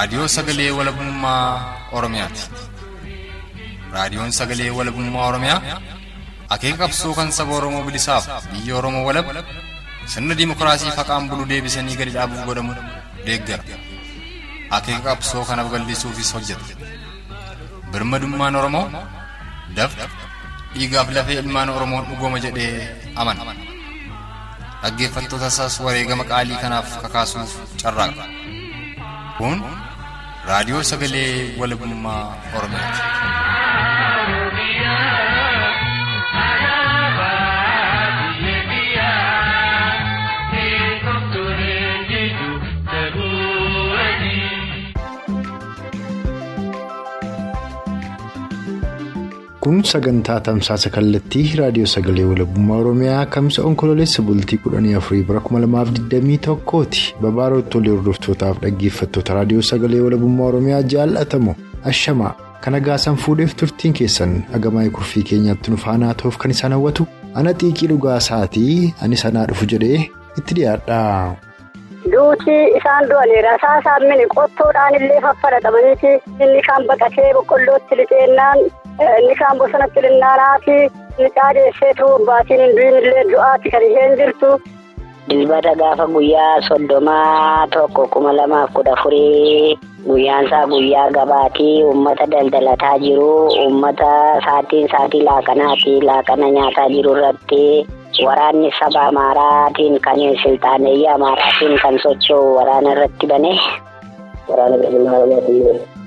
Raadiyoo sagalee walabummaa Oromiyaati. Raadiyoon sagalee walabummaa Oromiyaa akeeka qabsoo kan saba Oromoo bilisaaf biyya Oromoo walab sirna dimookiraasii faqaan bulu deebisanii gadi dhaabuuf godhamu deeggara. Akeeka qabsoo kanaaf gallisuufis hojjeta. Birmadummaan Oromoo dafqa dhiigaaf lafee ilmaan Oromoon dhugooma jedhee amana. Dhaggeeffattoota isaas wareegama qaalii kanaaf kakaasuuf carraaqa. Kun raadiyoo sagalee walabummaa Oromiyaati. Kun sagantaa tamsaasa kallattii raadiyoo sagalee walabummaa Oromiyaa kamsa onkololeessa bultii kudhanii afurii bara kuma lamaaf digdamii tokkooti. Babaarotti tolee hordoftootaaf dhaggeeffattoota raadiyoo sagalee walabummaa Oromiyaa jaallatamu ashamaa kana gaasan fuudheef turtiin keessan agamaa'ee kurfii keenyaatti nu faanaa ta'uuf kan isaan hawwatu ana xiiqii dhugaasaatii ani sanaa dhufu jedhee itti dhiyaadha. Duutii isaan du'aniira. Saasaan mini qottoodhaan illee faffara qabaniiti. Inni kaan baqatee boqqollootti lixeennaan inni kaan bosonatti linnaanaati. Inni caadeesseetu baatiin hin du'in illee du'aatti kan isheen jirtu. Dilbata gaafa guyyaa soddomaa tokko kuma lamaaf kudha afurii guyyaan guyyaa gabaatii uummata daldalataa jiru uummata saatiin saatii laaqanaati laaqana nyaataa jiru irratti. Waraanni saba Amaaraatiin kan silxaaneeyyii Amaaraatiin kan socho'u waraana irratti bane.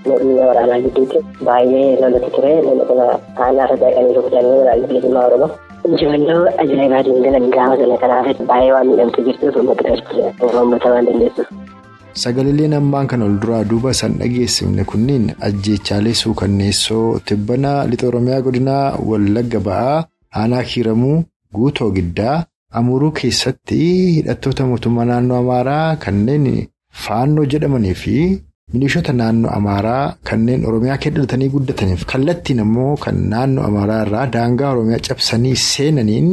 Mormii baay'ee lolatti ture. Kana haala waraanni bilisummaa Oromoo. Injifannoo ajaa'ibaatiin galan gaafa sana kanaaf baay'ee waan miidhamtu jirtuuf uummata uummata waan dandeessuuf. Sagaleen ammaan kan ol duraa duuba san dhageessifne kunniin ajjeechaalee suukanneessoo tibbana lixa Oromiyaa godinaa Wallagga ba'aa aanaa kiiramuu. Guutoo giddaa amuruu keessatti hidhattoota mootummaa naannoo Amaaraa kanneen faannoo jedhamanii fi milishoota naannoo Amaaraa kanneen Oromiyaa keessa dhalatanii guddataniif kallattiin ammoo kan naannoo Amaaraa irraa daangaa Oromiyaa cabsanii seenaniin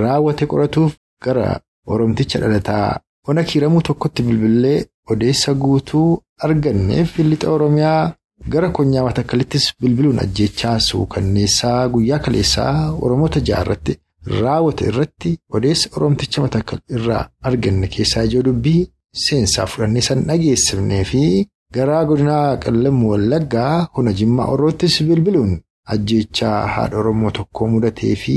raawwate qoratuuf gara Oromticha dhalataa ona kiiramuu tokkotti bilbilee odeessa guutuu arganneef lixa Oromiyaa gara konyaa matakkalittis bilbiluun ajjeechaa suukanneessaa guyyaa kaleessaa Oromoota ja'arratti. Raawwate irratti odeessa Oromticha matakkal irraa arganne keessaa ijoo dubbii seensaa fudhannee san dhageessifnee garaa godinaa qallamuu wallaggaa hona jimmaa orroottis bilbiluun ajjeechaa haadha Oromoo tokkoo mudatee fi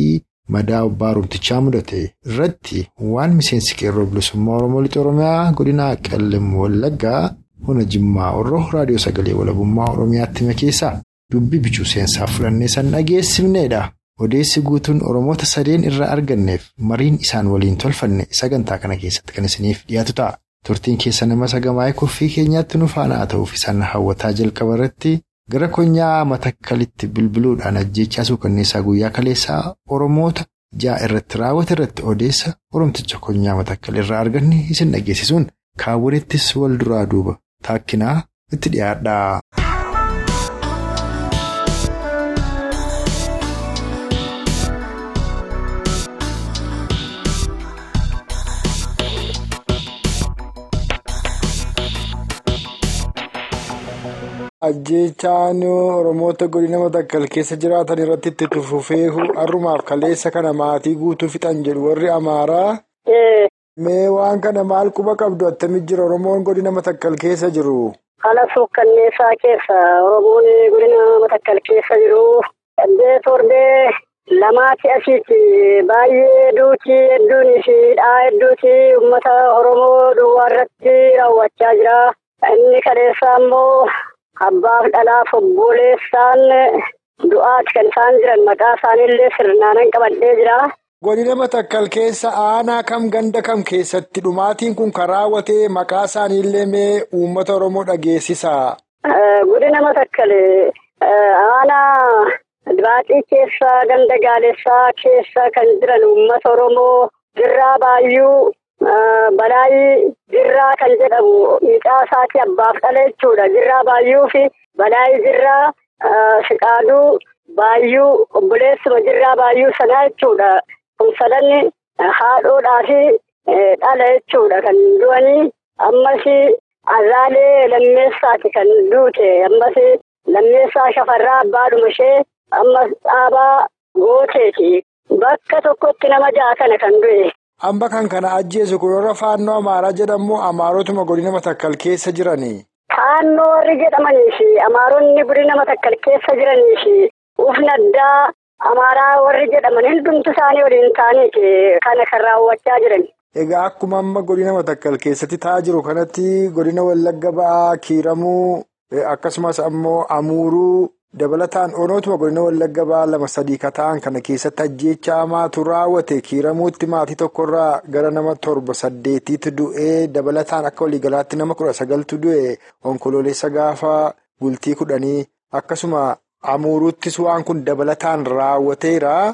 madaa abbaa Oromtichaa mudate irratti waan miseensi qeerroo bilisummaa Oromoo lixa Oromiyaa godinaa qallamuu wallaggaa hona jimmaa orroo raadiyoo sagalee walabummaa Oromiyaatti hime keessaa dubbii bichuu seensaa fudhannee san dhageessifneedha. Odeessi guutuun Oromoota sadeen irraa arganneef mariin isaan waliin tolfanne sagantaa kana keessatti kan isiniif dhiyaatu ta'a. Turtiin keessa nama sagamaa'ee kurfii keenyaatti nu faana haa ta'uuf isaan hawwataa jalqaba irratti gara konyaa matakkalitti bilbiluudhaan ajjeechaa suukanneessaa guyyaa kaleessaa Oromoota ja'a irratti raawwate irratti odeessa Oromticha konyaa matakkal irraa arganne isin dhageessisuun kaawwanittis wal duraa duuba taakkinaa itti dhiyaadha. Ajjeechaan Oromoota godina matakkal keessa jiraatan irratti itti tufufee har'umaaf kaleessa kana maatii guutuu fixan jedhu warri Amaaraa. Mee waan kana maal quba qabdu attamitti jira Oromoon godina matakkal keessa jiru? Haala suukkanneessaa keessa Oromoon godina matakkal keessa jiru. Saddeet torbee lamaati asitti baay'ee duutii hedduun fi dhaa hedduuti uummata Oromoo duwwaa irratti raawwachaa jira. Inni kaleessaa immoo. Abbaaf dhalaaf obboleessaan du'aati kan isaan jiran maqaa isaaniillee sirnaan qabadhee jira. Godina matakkal keessa aanaa kam ganda kam keessatti dhumaatiin kun kan raawwate maqaa isaaniillee mee uummata Oromoo dhageessisa. Godina matakkal aanaa dibaaxii keessa ganda gaalessaa keessa kan jiran uummata Oromoo birraa baayyuu. Balaayii jirraa kan jedhamu miidhaa isaatii abbaaf dhala jechuudha. Jirraa baayyuu fi balaayii jirraa siqaaduu baayyuu obboleessuma jirraa baayyuu sanaa jechuudha. Kun sadanni haadhoodhaa fi dhala jechuudha kan du'anii ammas Azaalee lammeessaati kan duute ammas lammeessaa shafarraa abbaadhuma ishee ammas dhaabaa gooteeti. Bakka tokkotti nama ja'a kana kan du'e. Amma kan kana ajjeesu kun warra faannoo Amaaraa jedhamu Amaarotuma godina Matakkal keessa jiranii. Faannoo warri jedhamanii fi Amaaronni godina Matakkal keessa jiranii fi ufna addaa Amaaraa warri jedhaman hundumtu isaanii waliin ta'anii kana kan raawwachaa jiran. Egaa akkuma amma godina Matakkal keessatti ta'aa jiru kanatti godina Wallagga ba'aa Kiiramuu akkasumas ammoo Amuuruu dabalataan onootuma godina Wallagga ba'aa lama sadii ka ta'an kana keessatti ajjeechaa hamaatu raawwate. Kiiramuutti maatii tokkorraa gara nama torba saddeetiitu du'ee dabalataan akka waliigalaatti nama kudha sagaltu du'e. Onkoloolessa gaafa bultii kudhanii akkasuma Amuuruuttis waan kun dabalataan raawwateera.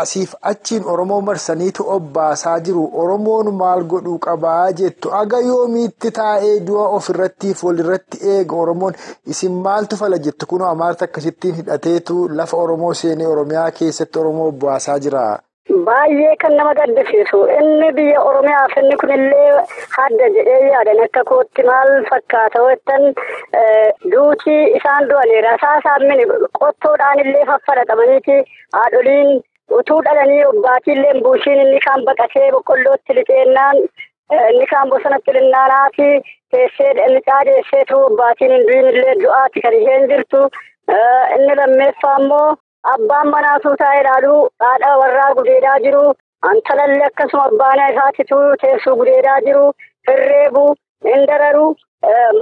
Asiif achiin Oromoo marsaniitu obbaasaa jiru. Oromoon maal godhuu qabaa jettu. Aga yoomiitti taa'ee du'a ofirrattiif walirratti eega Oromoon isin maaltu fala jettu kunoo amaarta akkasittiin hidhateetu lafa Oromoo seenee Oromiyaa keessatti Oromoo obbaasaa jira. Baay'ee kan nama gaddisiisu. Inni biyya Oromiyaaf inni kunillee hadda jedhee yaadan akka kootti maal fakkaata? Jettan duutii isaan du'aniira. Rasaasaan mini qottoodhaan illee faffadhatamaniiti. Haadholiin utuu dhalanii obbaatiillee buushiin inni kaan baqatee boqqollootti lixeennaan inni kaan bosonatti linnaanaati teessee mucaa deesseetu obbaatiin hin du'in illee du'aati kan isheen jirtu. Inni lammeeffaa immoo. Abbaan manaatuu taa'ee ilaaluu haadha warraa gudeedaa jiru. Antalallee akkasuma abbaan isaatitu teessoo gudeedaa jiru. Hirreebu, indararu,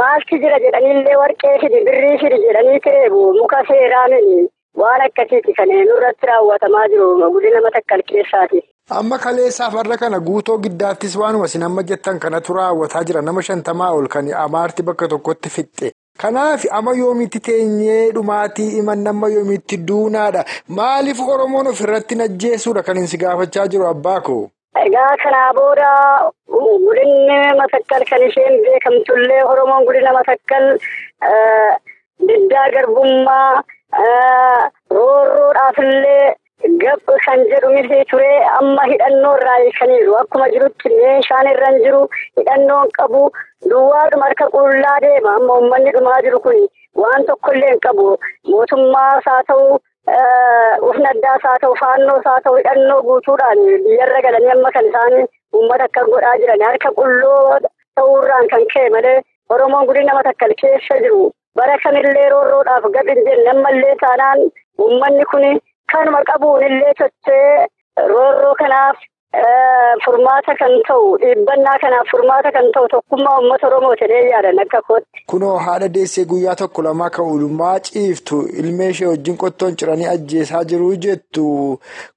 maalti jira jedhaniillee warqee fidi, birrii fidi jedhanii kireebu. Muka seeraanii waan akkasiiti kan nurratti raawwatamaa jiru godina Matakkal keessaati. Amma kaleessaaf har'a kana guutoo giddaattis waanuma isin amma jettan kanatu raawwataa jira. Nama shantamaa ol kan amaarti bakka tokkotti fixxe. Kanaaf amma yoomitti teenyee dhumaatii iman amma yoomitti duunaadha. Maaliif Oromoon ofirratti najjeessuudha kan inni si gaafachaa jiru abbaa koo? Egaa kanaa booda godinni Matakkal kan isheen beekamtullee Oromoon godina Matakkal diddaa garbummaa roorroodhaafillee gab kan jedhu miti ture amma hidhannoo irraa hiikaniiru. Akkuma jirutti meeshaan irra hin jiru hidhannoon qabu. Duwwaadhuma harka qullaa deema amma uummanni dhumaa jiru kun waan tokkollee hin qabu mootummaas haa ta'u ufna addaas haa ta'u faannoos haa ta'u hidhannoo guutuudhaan biyyarra galanii amma kan isaan uummata akka godhaa jiran harka qulloo ta'uurraan kan ka'e malee Oromoon godina Matakkal keessa jiru bara kamillee roorroodhaaf gad hin jenne ammallee taanaan uummanni kun kanuma qabuun illee sochee roorroo kanaaf. Furmaata kan ta'u dhiibbannaa kanaaf furmaata kan ta'u tokkummaa uummata Oromoo jedhee yaadan akka kootti. Kunoo haadha deessee guyyaa tokko lamaa kan oolmaa ciiftu ilmee ishee wajjin qottoon ciranii ajjeesaa jiru jettu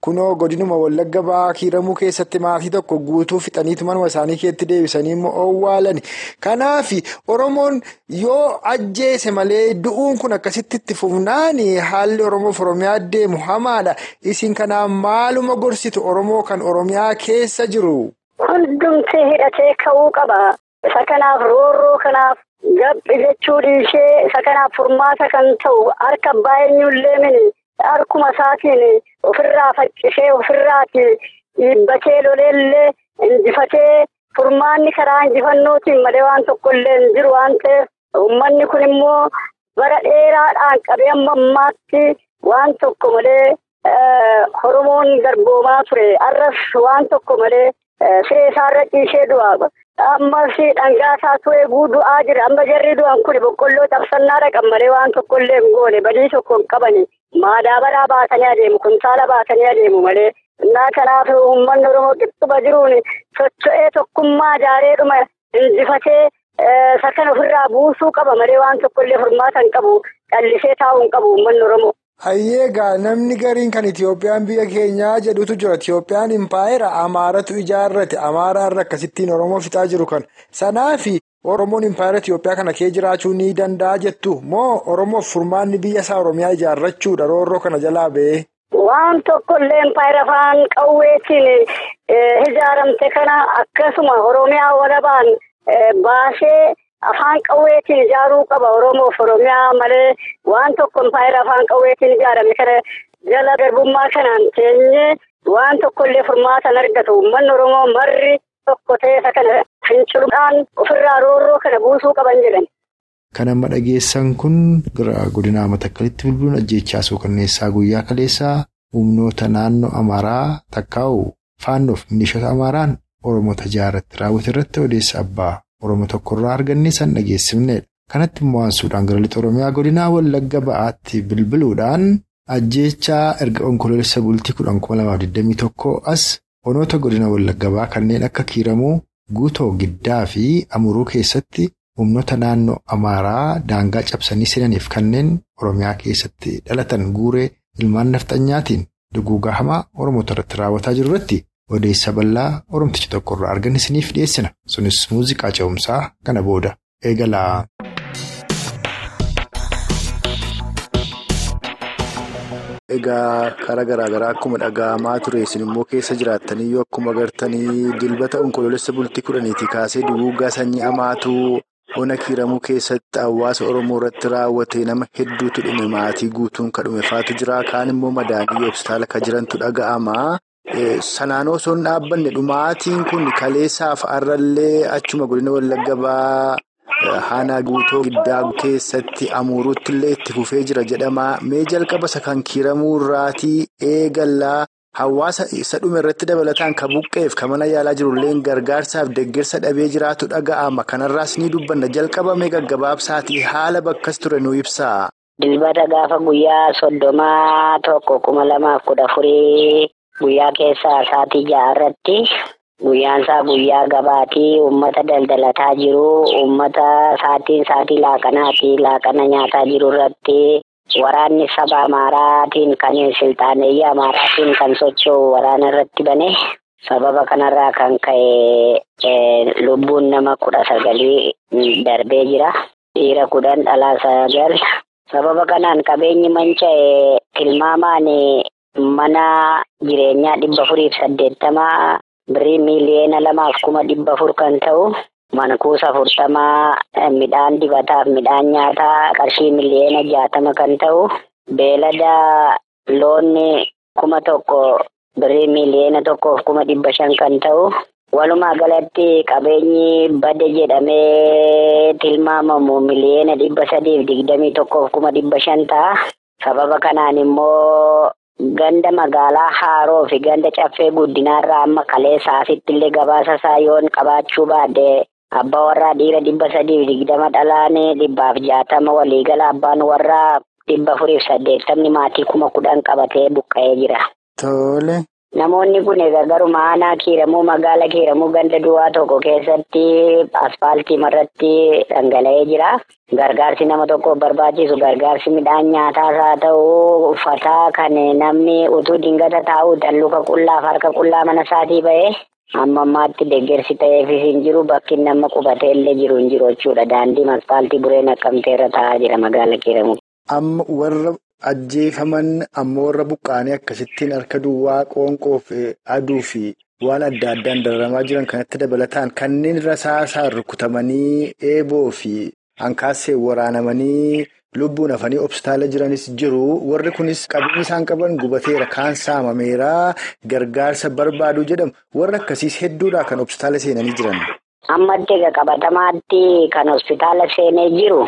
kunoo godinuma wallagga ba'aa kiiramuu keessatti maatii tokko guutuu fixaniitu manuma isaanii keetti deebisanii immoo owwaalani. Kanaaf Oromoon yoo ajjeese malee du'uun kun akkasitti itti fufnaani haalli Oromoof Oromiyaa deemu hamaadha. Isin kanaan maaluma gorsitu Oromoo kan Oromiyaa. Keessa jiru. Hundumti hidhatee ka'uu qaba. Isa kanaaf roorroo kanaaf gabbi jechuu dhiishee isa kanaaf furmaata kan ta'u harka baay'eenyullee mini harkuma isaatiin ofirraa faccisee ofirraati dhiibbatee loleellee injifatee furmaanni karaa injifannootiin malee waan tokkollee hin jiru waan ta'eef uummanni kun immoo bara dheeraadhaan qabee amma ammaatti waan tokko malee. Oromoon garboomaa ture arras waan tokko malee siree isaarra ciishee du'a. Ammas dhangaasaa ture du'aa jira. Amma jarri du'an kun boqqolloo cabsannaa dhaqan malee waan tokkollee hin goone badii tokko hin qabani. Maadaabaraa baatanii adeemu kuntaala baatanii adeemu malee. Innaa kanaaf uummanni Oromoo qixxuma jiruun socho'ee tokkummaa ijaareedhuma injifatee isa kana ofirraa buusuu qaba malee waan tokkollee furmaata hin qabu. Callisee taa'uu hin qabu uummanni Oromoo. Hayyeegaa namni gariin kan Itiyoophiyaan biyya keenyaa jedhutu jira. Itiyoophiyaan impaayera Amaaratu ijaarrate. Amaaraarra akkasittiin Oromoo fixaa jiru kan. Sanaafi Oromoon impaayera Itiyoophiyaa kana kee jiraachuu ni danda'a jettu moo Oromoof furmaanni biyya isaa Oromiyaa ijaarrachuudha roorroo kana jalaa ba'ee? Waan tokkollee impaayera afaan qawweetiin ijaaramte kana akkasuma Oromiyaa walabaan baasee. Afaan qawweetiin ijaaruu qaba. Oromoof Oromiyaa malee waan tokko impaayera afaan qawweetiin ijaarame kana jala garbummaa kanaan teenyee waan tokkollee furmaatan argatu. Uummanni Oromoo marri tokko ta'e isa kana finciluudhaan ofirraa roorroo kana buusuu qaban jedhan. Kan amma dhageessan kun gara godinaa matakkalitti bilbiluun ajjeechaa suukanneessaa guyyaa kaleessaa humnoota naannoo Amaaraa takkaa'u faannoof milishoota Amaaraan Oromoota jaaratti raawwate irratti odeessa abbaa Oromoo tokkorraa arganne san dhageessifnedha. Kanatti immoo aansuudhaan gara lixa Oromiyaa godinaa Wallagga ba'aatti bilbiluudhaan ajjeechaa erga onkoloolessa bultii kudhan kuma lamaaf digdamii tokko as onoota godina Wallagga ba'aa kanneen akka kiiramuu guutoo giddaa fi amuruu keessatti humnoota naannoo Amaaraa daangaa cabsanii seenaniif kanneen Oromiyaa keessatti dhalatan guuree ilmaan nafxanyaatiin duguugaa hamaa Oromoota irratti raawwataa jiru irratti odeessa bal'aa Oromticha tokkorraa arganne isiniif dhiyeessina. Sunis muuziqaa ce'umsaa kana booda eegala. Egaa karaa garaagaraa akkuma dhaga'amaa ture isin immoo keessa jiraattanii yoo akkuma agartanii dilbata onkoloolessa bultii kudhaniitii kaasee duguuggaa sanyii hamaatu ona kiiramuu keessatti hawaasa Oromoo irratti raawwate nama hedduutu dhume maatii guutuun kan dhume faatu jira kaan immoo madaanii hospitaala kan jirantu dhaga'ama. Sanaan osoo hin dhaabbanne dhumaatiin kun kaleessaaf har'allee achuma godina Wallagga ba'aa Haanaa guutoo giddaa keessatti amuuruutti illee itti fufee jira jedhama. Mee jalqaba isa kan kiiramuu irraatii eegallaa hawaasa isa dhume irratti dabalataan kan buqqeef kan mana yaalaa jirullee gargaarsaaf deeggarsa dhabee jiraatu dhaga'ama. Kanarraas ni dubbanna. Jalqabamee gaggabaabsaatii haala bakkas ture nu ibsa. Dilbata gaafa guyyaa soddomaa tokko kuma lamaaf kudha afurii guyyaa keessaa sa'aatii ja'a irratti. Guyyaan isaa guyyaa gabaatii uummata daldalataa jiru uummata sa'aatiin sa'aatii laaqanaati. Laaqana nyaataa jiru irratti waraanni saba amaaraatiin kan silxaaneeyyii amaaraatiin kan socho'u waraana irratti bane sababa kanarraa kan ka'e lubbuun nama kudha sagalii darbee jira. Dhiira kudhan dhalaa sagal. Sababa kanaan qabeenyi manca'e tilmaamaan mana jireenyaa dhibba afuriif saddeettamaa. Birrii miiliyoona lamaaf kuma dhibba afur kan ta'u mankuusa afurtamaa midhaan dibataaf midhaan nyaataa qarshii miiliyoona jaatama kan ta'u beelada loonni kuma tokko birrii miiliyoona tokkoof kuma dhibba shan kan ta'u walumaa galatti qabeenyi bade jedhamee tilmaamamu miiliyoona dhibba sadiif digdamii tokkoof kuma dhibba shan ta'a sababa kanaan immoo. Ganda magaalaa Haaroo fi ganda caffee guddinaarraa amma kaleessa asitti illee gabaasa isaa yoon qabaachuu baadde abbaa warraa dhiira dhibba sadiif digdama dhalaanii dhibbaaf jaatama waliigala abbaan warraa dhibba afuriif saddeettamni maatii kuma kudhan qabatee buqqa'ee jira. Tole. Namoonni kun egaa garuma aanaa kiiramuu magaala kiiramuu ganda duwwaa tokko keessatti asfaaltii irratti dhangala'ee jira. Gargaarsi nama tokkoof barbaachisu gargaarsi midhaan nyaataas haa ta'u uffataa kan namni utuu dingata taa'u luka qullaaf harka qullaa mana isaatii ba'ee amma ammaatti deeggarsi ta'eefis hin jiru bakki nama qubatee illee jiru hin jiru jechuudha. Daandiin asfaaltii buree naqqamtee irra taa'aa jira magaala kiiramuu. Amma warra ajjeefaman ammoo warra buqqaanii akkasittiin harka duwwaa qoonqoof aduu fi waan adda addaan dararamaa jiran kanatti dabalataan kanneen rasaasaan rukutamanii eeboo fi hankaaseen waraanamanii lubbuun hafanii hospitaala jiranis jiru. Warri kunis qabeenyi isaan qaban gubateera kaan saamameera gargaarsa barbaadu jedhamu. Warri akkasiis hedduudha kan hospitaala seenanii jiran. Ammatti egaa qabatamaatti kan hospitaala seenee jiru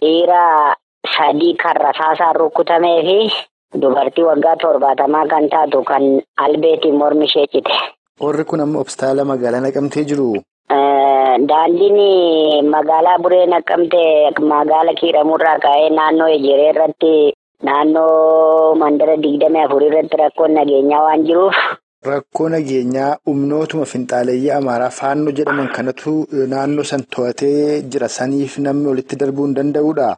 dhiira. Sadii kan rasaasaan rukutamee fi dubartii waggaa torbaatamaa kan taatu kan albeetiin mormi ishee cite. Warri kun amma hospitaala magaalaa naqamtee jiru. Daandiin magaalaa buree naqamtee magaala kiiramurraa ka'ee naannoo ejeree irratti naannoo mandara digdamii afurii irratti rakkoon nageenyaa waan jiruuf. Rakkoo nageenyaa humnootuma finxaaleeyyii Amaaraa faannoo jedhaman kanatu naannoo san to'atee jira saniif namni walitti darbuu hin danda'uudha.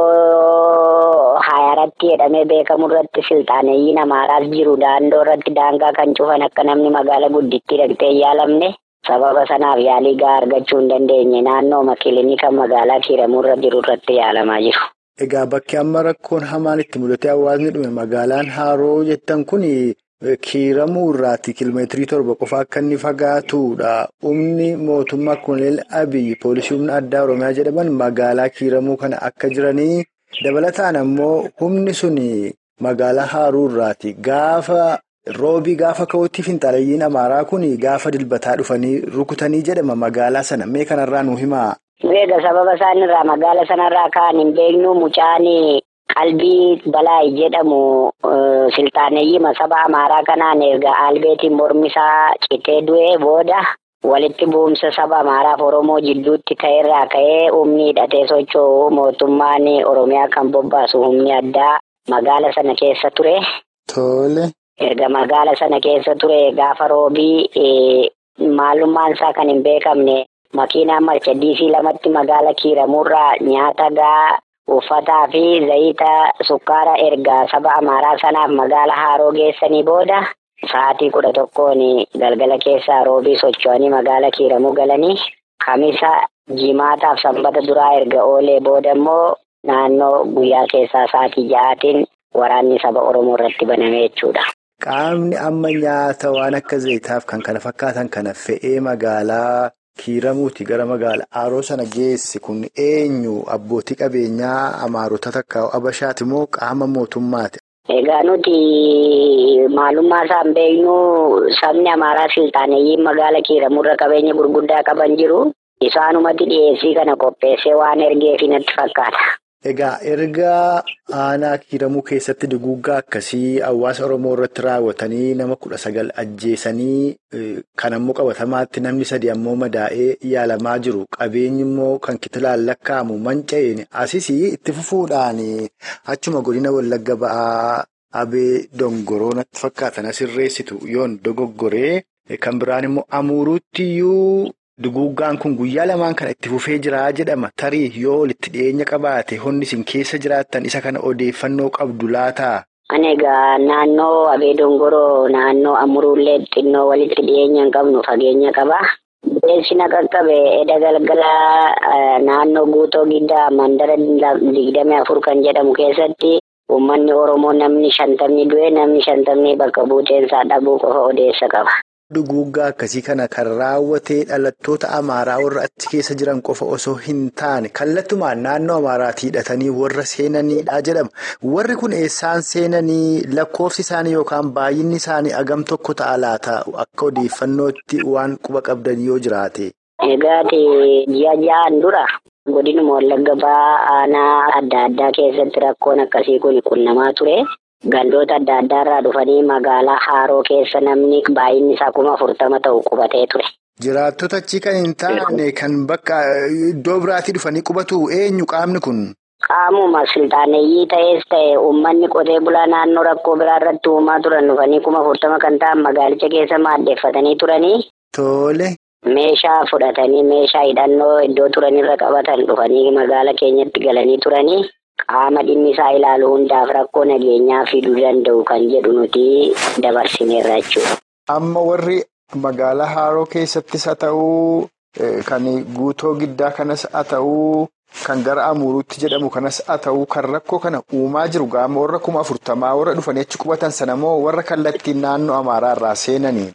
Naannoo hayaratti jedhamee beekamu irratti silxaaneeyyiin Amaaraas jiru daandoo irratti daangaa kan cufan akka namni magaala guddittii dhaqxee yaalamne sababa sanaaf yaalii gahaa argachuu hin dandeenye naannoo kilinika magaalaa kiiramuu irra jiru irratti yaalamaa jiru. Egaa bakki amma rakkoon hamaan itti mul'ate hawaasni dhume magaalaan Haaroo jettan kun kiiramuu irraatti kiiloomeetirii torba qofa akka inni fagaatudha. Humni mootummaa Koloneel Abiyyi poolisii humna addaa Oromiyaa jedhaman magaalaa kiiramuu kana akka jiranii dabalataan ammoo humni sun magaalaa Haaruu irraatti gaafa roobii gaafa ka'utti finxalayyiin amaaraa kun gaafa dilbataa dhufanii rukutanii jedhama magaalaa sana mee kanarraa nu himaa. Egaa sababa isaanirraa magaala sanarraa ka'an hin beeknu mucaan qalbii balaa jedhamu siltaaneyyima saba amaaraa kanaan erga albeetiin mormisaa citee du'ee booda walitti bu'umsa saba amaaraaf oromoo jidduutti ta'erraa ka'ee humni hidhatee socho'u mootummaan oromiyaa kan bobbaasu humni addaa magaala sana keessa ture. Tole. Erga magaala sana keessa ture gaafa roobii maalummaan isaa kan hin beekamne. Makiinaan marchadiisii lamatti magaala kiiramurraa nyaata gaa uffataa fi zayita sukkaara ergaa saba amaaraa sanaaf magaala haaroo geessanii booda sa'aatii kudha tokkoon galgala keessaa roobii socho'anii magaala kiiramuu galanii kamisa jimaataaf sanbata duraa erga oolee booda immoo naannoo guyyaa keessaa sa'aatii ja'aatiin waraanni saba oromoo irratti baname jechuudha. Qaamni amma nyaata waan akka zayitaaf kan kana fakkaatan kana fe'ee magaalaa. Kiiramuuti gara magaala haaroo sana geesse kun eenyu abbootii qabeenyaa amaarota takka abashaati moo qaama mootummaati? Egaa nuti maalummaa isaan beeknu sabni amaaraa siltaaneyyiin magaala kiiramurra qabeenya gurguddaa qaban jiru. Isaanumatti dhiyeessii kana qopheessee waan ergeefi natti fakkaata. Egaa erga aanaa kiiramuu keessatti duguuggaa akkasii hawaasa Oromoo irratti raawwatanii nama kudha sagal ajjeesanii kan ammoo qabatamaatti namni sadi ammoo madaa'ee yaalamaa jiru. Qabeenyi immoo kan kitilaan lakkaa'amu manca'een asis itti fufuudhaan achuma godina Wallagga ba'aa Abee Dongoroo natti fakkaatan asirreessitu yoon dogoggoree kan biraan immoo amuuruuttiyyuu. Duguuggaan kun guyyaa lamaan kana itti fufee jira jedhama. Tarii yoo walitti dhiyeenya qabaate honni isin keessa jiraattan isa kana odeeffannoo qabdu laataa? Ani egaa naannoo Abee Dongoroo naannoo Amuruullee xinnoo walitti dhiyeenya hin qabnu fageenya qaba. Bineensi na qaqqabe edda galgala naannoo guutoo giddaa mandara digdamii afur kan jedhamu keessatti uummanni Oromoo namni shantamni du'e namni shantamni bakka buuteensaa dhabuu qofa odeessa qaba. Duguuggaa akkasii kana kan raawwatee dhalattoota amaaraa warra achi keessa jiran qofa osoo hin taane kallattumaan naannoo amaaraatti hidhatanii warra seenaniidha jedhama. Warri kun eessaan seenanii lakkoofsi isaanii yookaan baay'inni isaanii agam tokko ta'a laata akka odeeffannootti waan quba qabdan yoo jiraate. Egaati ji'a ja'aan dura godinuma wallagga ba'aa aanaa adda addaa keessatti rakkoon akkasii kun qunnamaa ture. Gandoota adda addaa irraa dhufanii magaalaa Haaroo keessa namni baay'inni isaa kuma afurtama ta'u qubatee ture. Jiraattota achi kan hin taane kan bakka iddoo biraatii dhufanii qubatu eenyu qaamni kun? Qaamuma siltaaneyyii ta'es ta'e uummanni qotee bulaa naannoo rakkoo biraa irratti uumaa turan dhufanii kuma afurtama kan ta'an magaalicha keessa maaddeeffatanii turanii. Tole. Meeshaa fudhatanii meeshaa hidhannoo iddoo turanirra qabatan dhufanii magaala keenyatti galanii turanii. Qaama dhimmi isaa ilaalu hundaaf rakkoo nageenyaa fiduu danda'u kan jedhu nuti dabarsineerra jechuudha. Amma warri magaalaa Haaroo keessattis haa ta'uu kan guutoo giddaa kanas haa ta'uu kan gara Amuuruutti jedhamu kanas haa ta'uu kan rakkoo kana uumaa jiru gaama warra kuma afurtamaa warra dhufanii achi qubatan sana moo warra kallattiin naannoo Amaaraa irraa seenanii?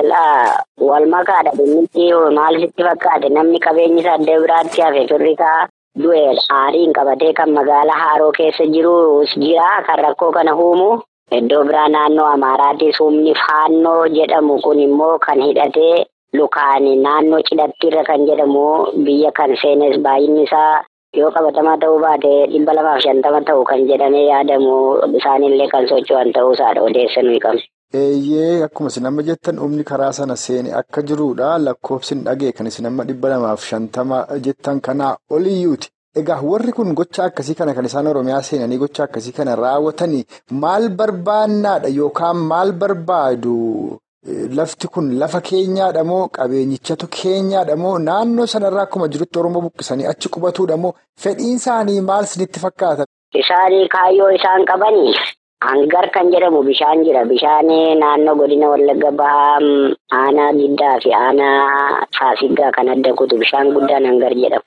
Ilaa wal makaadha dhimmitti maal sitti fakkaate namni qabeenyi isaa adda biraatti hafe firrisaa. Du'e aariin qabatee kan magaalaa Haaroo keessa jirus jira kan rakkoo kana uumu iddoo biraa naannoo Amaaraattis humni faannoo jedhamu kun immoo kan hidhatee lukaan naannoo cidhattiirra kan jedhamu biyya kan seenes baay'inni isaa yoo qabatamaa ta'uu baate dhibba lamaaf shantama ta'u kan jedhamee yaadamu isaanillee kan socho'an ta'uusaadha odeessanuu qabne. Eeyyee akkuma isin amma jettan humni karaa sana seene akka jirudha lakkoofsi hin dhagee kan isin amma dhibba lamaaf shantama jettan kanaa oliyyuuti. Egaa warri kun gocha akkasii kana kan isaan Oromiyaa seenanii gocha akkasii kana raawwatanii maal barbaannaadha yookaan maal barbaadu lafti kun lafa keenyaadha moo qabeenyichatu keenyaadha moo naannoo sanarraa akkuma jirutti Oromoo buqqisanii achi qubatuudha moo fedhiin isaanii maal isinitti fakkaata? Isaanii kaayyoo isaan qabanii. Hangar kan jedhamu bishaan jira. Bishaan naannoo godina Wallagga Bahaa aanaa giddaa fi aanaa Faasiggaa kan adda kutu bishaan guddaan hangar jedhamu.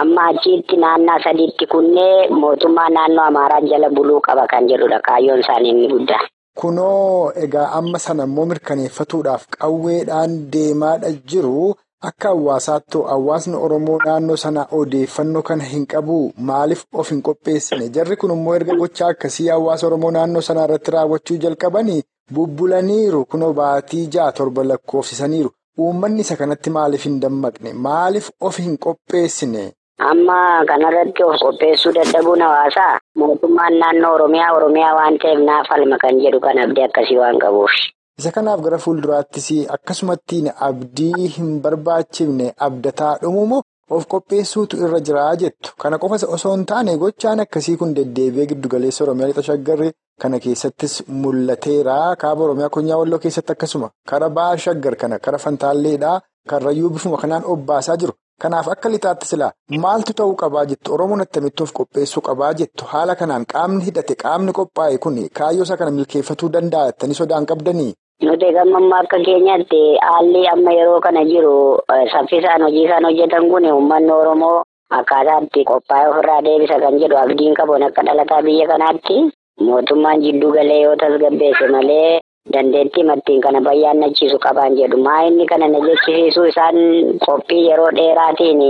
Amma achitti naannaa sadiitti kunnee mootummaa naannoo Amaaraa jala buluu qaba kan jedhudha. Kaayyoon isaanii inni guddaan. Kunoo egaa amma sana immoo mirkaneeffatuudhaaf qawweedhaan deemaadha jiru. Akka hawaasaatti hawaasni Oromoo naannoo sana odeeffannoo kana hin qabu maaliif of hin qopheessine? Jarri kun immoo erga gochaa akkasii hawaasa Oromoo naannoo sana irratti raawwachuu jalqabanii bubbulaniiru? Kunoo baatii ja'a torba lakkoofsisaniiru. Uummanni isa kanatti maaliif hin dammaqne? Maaliif of hin qopheessine. Amma kanarratti of qopheessuu dadhabuun hawaasaa? Mootummaan naannoo Oromiyaa Oromiyaa waan ta'eef naaf falma kan jedhu kan abdii akkasii waan qabuuf. Isa kanaaf gara fuulduraattis akkasumattiin abdii hin barbaachifne abdataa dhumumoo of qopheessuutu irra jiraa jettu. Kana qofas osoo hin taane gochaan akkasii kun deddeebi'ee giddugaleessa Oromiyaa lixa shaggarri kana keessattis mul'ateera. Kaaba Oromiyaa Konyaa Walloo keessatti akkasuma kara ba'a shaggar kana kara Fantaalleedhaa karrayyuu bifuma kanaan obbaasaa jiru. Kanaaf akka lixaatti silaa maaltu ta'uu qabaa jettu Oromoon attamitti of qopheessuu qabaa jettu haala kanaan qaamni hidhate qaamni qophaa'e kun kaayyoo isaa kana milkeeffatuu danda'a jettanii sodaan qabdanii. Nuti gammammaa akka keenyatti haalli amma yeroo kana jiru saffisaan hojii isaan hojjetan kun uummanni Oromoo akkaataatti qophaa'ee ofirraa deebisa kan jedhu abdiin qabuun akka dhalataa biyya kanaatti mootummaan jidduu galee yoo tasgabbeesse malee dandeettii mattiin kana bayyaannachiisu qaban jedhu maa inni kana na jechisiisuu isaan qophii yeroo dheeraatiin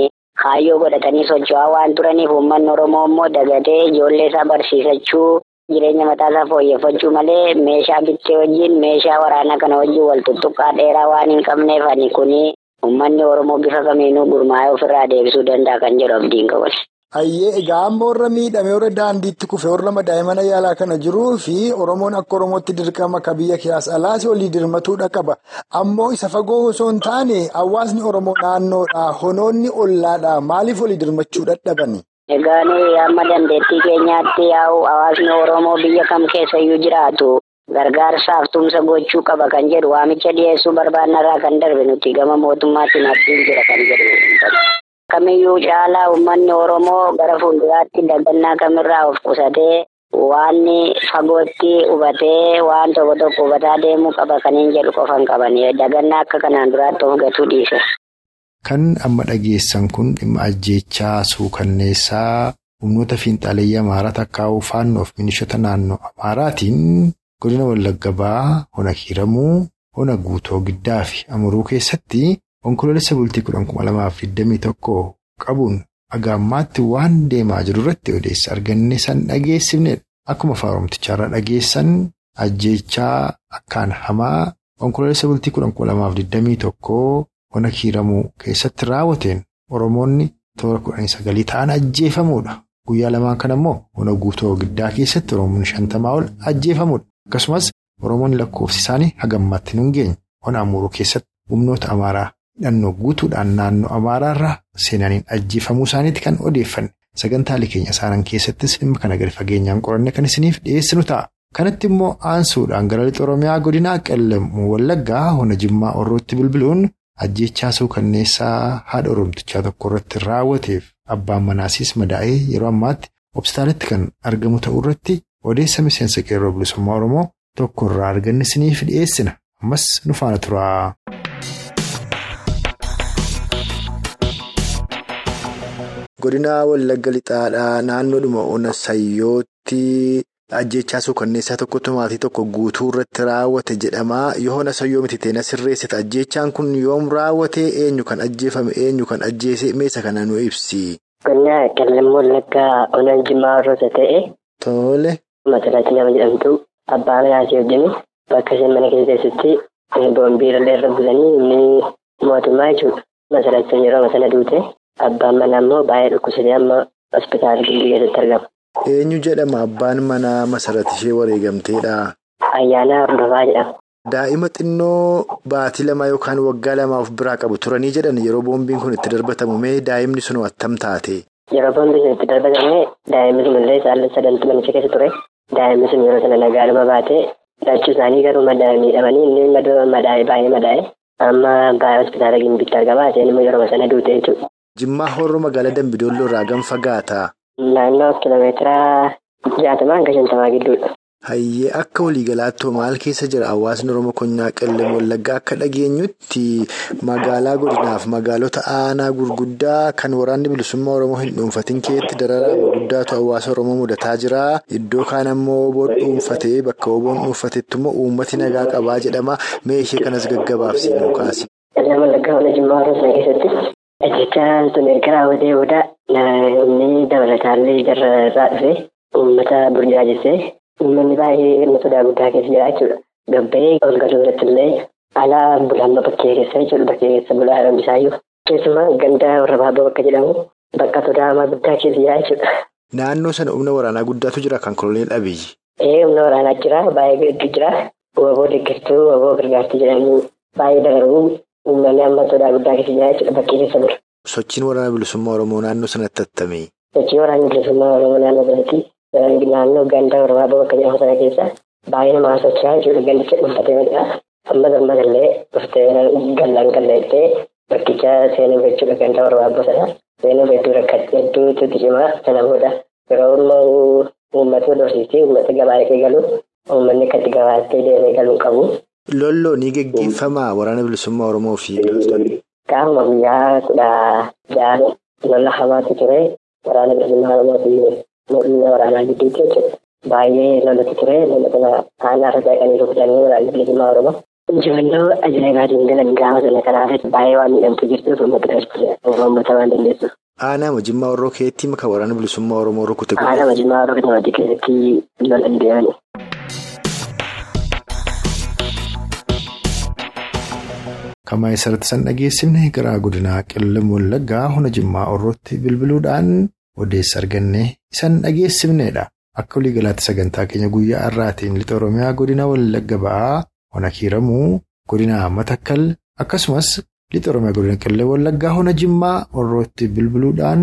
kaayyoo godhatanii socho'aa waan turaniif uummanni Oromoo immoo dagatee ijoollee isaa barsiisachuu. Jireenya mataa isaa fooyyeffachuu malee meeshaa bittee wajjin meeshaa waraanaa kana wajjin wal tuttuqqaa dheeraa waan hin qabneef ani kuni uummanni Oromoo bifa kamiinuu gurmaa'ee ofirraa deebisuu danda'a kan jedhu abdiin qaban. Ayyee egaa amma warra miidhame warra daandiitti kufe warra madaa'e mana yaalaa kana jiruu fi Oromoon akka Oromootti dirqama akka biyya keessa alaas olii dirmatuudha qaba. Ammoo isa fagoo osoo hin taane hawaasni Oromoo naannoodhaa honoonni ollaadhaa maaliif olii dirmachuu dadhabani? Egaan amma dandeettii keenyaatti yaa'u hawaasni Oromoo biyya kam keessayyuu jiraatu gargaarsaaf tumsa gochuu qaba kan jedhu waamicha dhiyeessuu barbaannarraa kan darbe nuti gama mootummaatiin abdiin jira kan jedhu. Kamiyyuu caalaa uummanni Oromoo gara fuulduraatti dagannaa kamirraa of qusatee waan fagootti hubatee waan tokko tokko hubataa deemuu qaba kan hin jedhu qofan qaban dagannaa akka kanaan duraatti of gatuu dhiise. Kan amma dhageessan kun dhimma ajjeechaa suukanneessaa humnoota fiinxaaleeyyii Amaaraa takkaa'uu faannoof milishoota naannoo Amaaraatiin godina Wallagga Ba'aa hona hiramuu hona guutoo giddaa fi amuruu keessatti onkoloolessa bultii kudhan kuma lamaaf digdamii tokko qabuun agaammaatti waan deemaa jiru irratti odeessa arganne san dhageessifnedha. Akkuma faaromtichaarra dhageessan ajjeechaa akkaan hamaa onkoloolessa bultii kudhan kuma lamaaf digdamii tokko. Hona hiramuu keessatti raawwateen Oromoonni toora kudhanii sagalii ta'an ajjeefamuudha. Guyyaa lamaan kana immoo hona guutoo giddaa keessatti Oromoonni shantamaa ol ajjeefamuudha. Akkasumas Oromoonni lakkoofsi isaanii hagammaatti nun geenye. Hona amuruu keessatti humnoota Amaaraa hidhannoo guutuudhaan naannoo Amaaraarraa seenaniin ajjeefamuu isaaniiti kan odeeffanne. Sagantaalee keenya isaanan keessattis dhimma kana gadi fageenyaan qoranne kan isiniif dhiyeessinu ta'a. Kanatti immoo aansuudhaan gara lixa Oromiyaa godinaa Qellamuu Wallaggaa hona Jimmaa Orrootti bilbiluun. Ajjeechaa suukanneessaa haadha Oromtichaa tokko irratti raawwateef abbaan manaasis madaa'ee yeroo ammaatti hospitaalatti kan argamu ta'uu irratti odeessa miseensa qeerroo bilisummaa Oromoo tokko irraa arganne isiniif dhiyeessina. Ammas nu faana tura. Godina Wallagga Lixaadhaa naannoodhuma ona Sayyootti ajjeechaa suukanneessaa tokkotu maatii tokko guutuu irratti raawwate jedhama. Yoo hona sayyoo miti ta'e na sirreessita. Ajjeechaan kun yoom raawwate eenyu kan ajjeefame eenyu kan ajjeese meesa kana nu ibsi. Qonnaa Qellamuu Wallaggaa ona Jimmaa Orroota ta'e. Tole. Masalaatti nama jedhamtu abbaa manaatii wajjin bakka isheen mana keessatti boombiirallee irra bulanii inni mootummaa jechuudha. Masalaatti yeroo sana duute abbaan manaa immoo baay'ee dhukkubsatee amma hospitaala gimbii keessatti argama. Eenyu jedhama abbaan manaa masarati ishee wareegamteedha. Ayyaanaa Hordofaa jedhama. Daa'ima xinnoo baatii lama yookaan waggaa lama of biraa qabu turanii jedhan yeroo boombiin kun itti darbatamu mee daa'imni sun attam taate? Yeroo boombiin sun itti darbatame daa'imni sun illee saalli sadantu manicha keessa ture. Daa'imni sun yeroo sana nagaadhuma baatee lachuu isaanii garuu miidhamanii inni madaa'e baay'ee madaa'e. Amma baay'ee hospitaala gimbiitti argama. Isheen yeroo sana duute jechuudha. Jimmaa Horroo magaalaa Dambidolloo irraa gam fagaata? Naannoo kiiloomeetira jaatamaa hanga shantamaa gidduudha. Hayyee akka waliigalaatti maal keessa jira hawaasni Oromoo Konyaa Qellem Wallaggaa akka dhageenyutti magaalaa godinaaf magaalota aanaa gurguddaa kan waraanni bilisummaa Oromoo hin dhuunfatin keessatti dararaa guddaatu hawaasa Oromoo mudataa jira. Iddoo kaan ammoo oboon dhuunfatee bakka oboon dhuunfatetti immoo uummati nagaa qabaa jedhama. Mee ishee kanas gaggabaabsii nu. Qellem Wallaggaa Jimmaa Oromoo keessatti ajjechaan sun erga raawwatee booda inni dabalataallee jarra irraa dhufee uummata burjaajessee. Uummanni baay'ee sodaa guddaa keessa jira jechuudha. gabbee ol galuu irratti illee alaa bulaan bakkee keessa jechuudha bakkee keessa bulaa bisaayyuu. Keessumaa gandaa warra baaboo bakka jedhamu bakka sodaamaa guddaa keessa jira jechuudha. Naannoo sana humna waraanaa guddaatu jira kan koloneel Abiyyi. Ee humna waraanaa jira baay'ee hedduu jira waboo deeggartuu waboo gargaartuu jedhamu baay'ee dabaluu uummanni amma sodaa guddaa keessa jira jechuudha bakkee keessa bulu. Sochiin waraana bilisummaa Oromoo naannoo sanatti attamee. Sochii waraanni bilisummaa Oromoo naannoo sanatti naannoo gandaa baaboo bakka jedhamu sana keessa baay'ee namaa socho'aa jechuudha gandicha dhuunfatee jira. Amma gammadallee dhuftee gallaan qalleettee bakkicha seenuu jechuudha gandaa baaboo sana seenuu hedduu rakkatti hedduutu cimaa sana booda yeroo ammoo uummata dorsiisee uummata gabaatee galu uummanni akkatti gabaatee deemee galuu qabu. Lolloo ni geggeeffamaa waraana bilisummaa Oromoo fi loltoonni. Qaama guyyaa kudha ja'an lola hamaatu ture waraana bilisummaa Oromoo fi mootummaa waraanaa gidduutti jechuudha. Baay'ee lolatu ture lola kana aanaa irra daaqanii rukutanii waraanni bilisummaa Oromoo. Injifannoo ajaa'ibaatiin galan gaafa sana kanaaf baay'ee waan miidhamtu jirtuuf uummata uummata waan dandeessuuf. Aanaa Majimmaa Orroo keetti maka waraana bilisummaa Oromoo rukute. Aanaa Majimmaa Orroo keessatti lolan deemani. Kamaa isarratti san dhageessifne gara godinaa qillam wallaggaa hona jimmaa orrootti bilbiluudhaan odeessa arganne isan dhageessifnedha. Akka waliigalaatti sagantaa keenya guyyaa har'aatiin lixa Oromiyaa godina wallagga ba'aa hona kiiramuu godina matakkal akkasumas lixa Oromiyaa godina qillam wallaggaa hona jimmaa orrootti bilbiluudhaan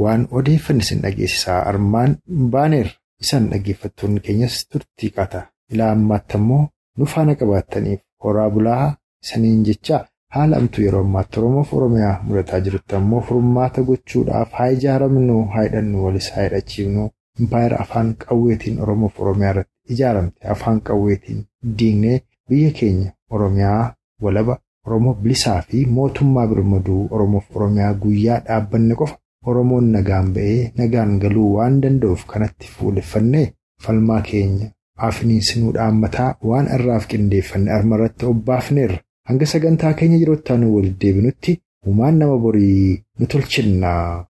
waan odeeffanne isin dhageessisaa armaan baaneerra. Isan dhaggeeffattoonni keenyas turtii qata. Ilaa ammaatti ammoo nu faana qabaattaniif horaa bulaa. Isaniin jecha haala amtuu yeroo ammaatti Oromoof Oromiyaa mudataa jirutti ammoo furmaata gochuudhaaf haa ijaaramnu haa hidhannu walis haa hidhachiifnu. Impaayera afaan qawweetiin Oromoof Oromiyaa irratti ijaaramte. Afaan qawweetiin diignee biyya keenya Oromiyaa walaba Oromoo bilisaa fi mootummaa birmaduu Oromoof Oromiyaa guyyaa dhaabbanne qofa Oromoon nagaan ba'ee nagaan galuu waan danda'uuf kanatti fuuleffannee falmaa keenya. Afiniinsinuu dhaammataa waan irraaf qindeeffanne armarratti obbaafneerra. Hanga sagantaa keenya yeroo itti aanu walitti deebinutti uumaan nama borii nu tolchinnaa.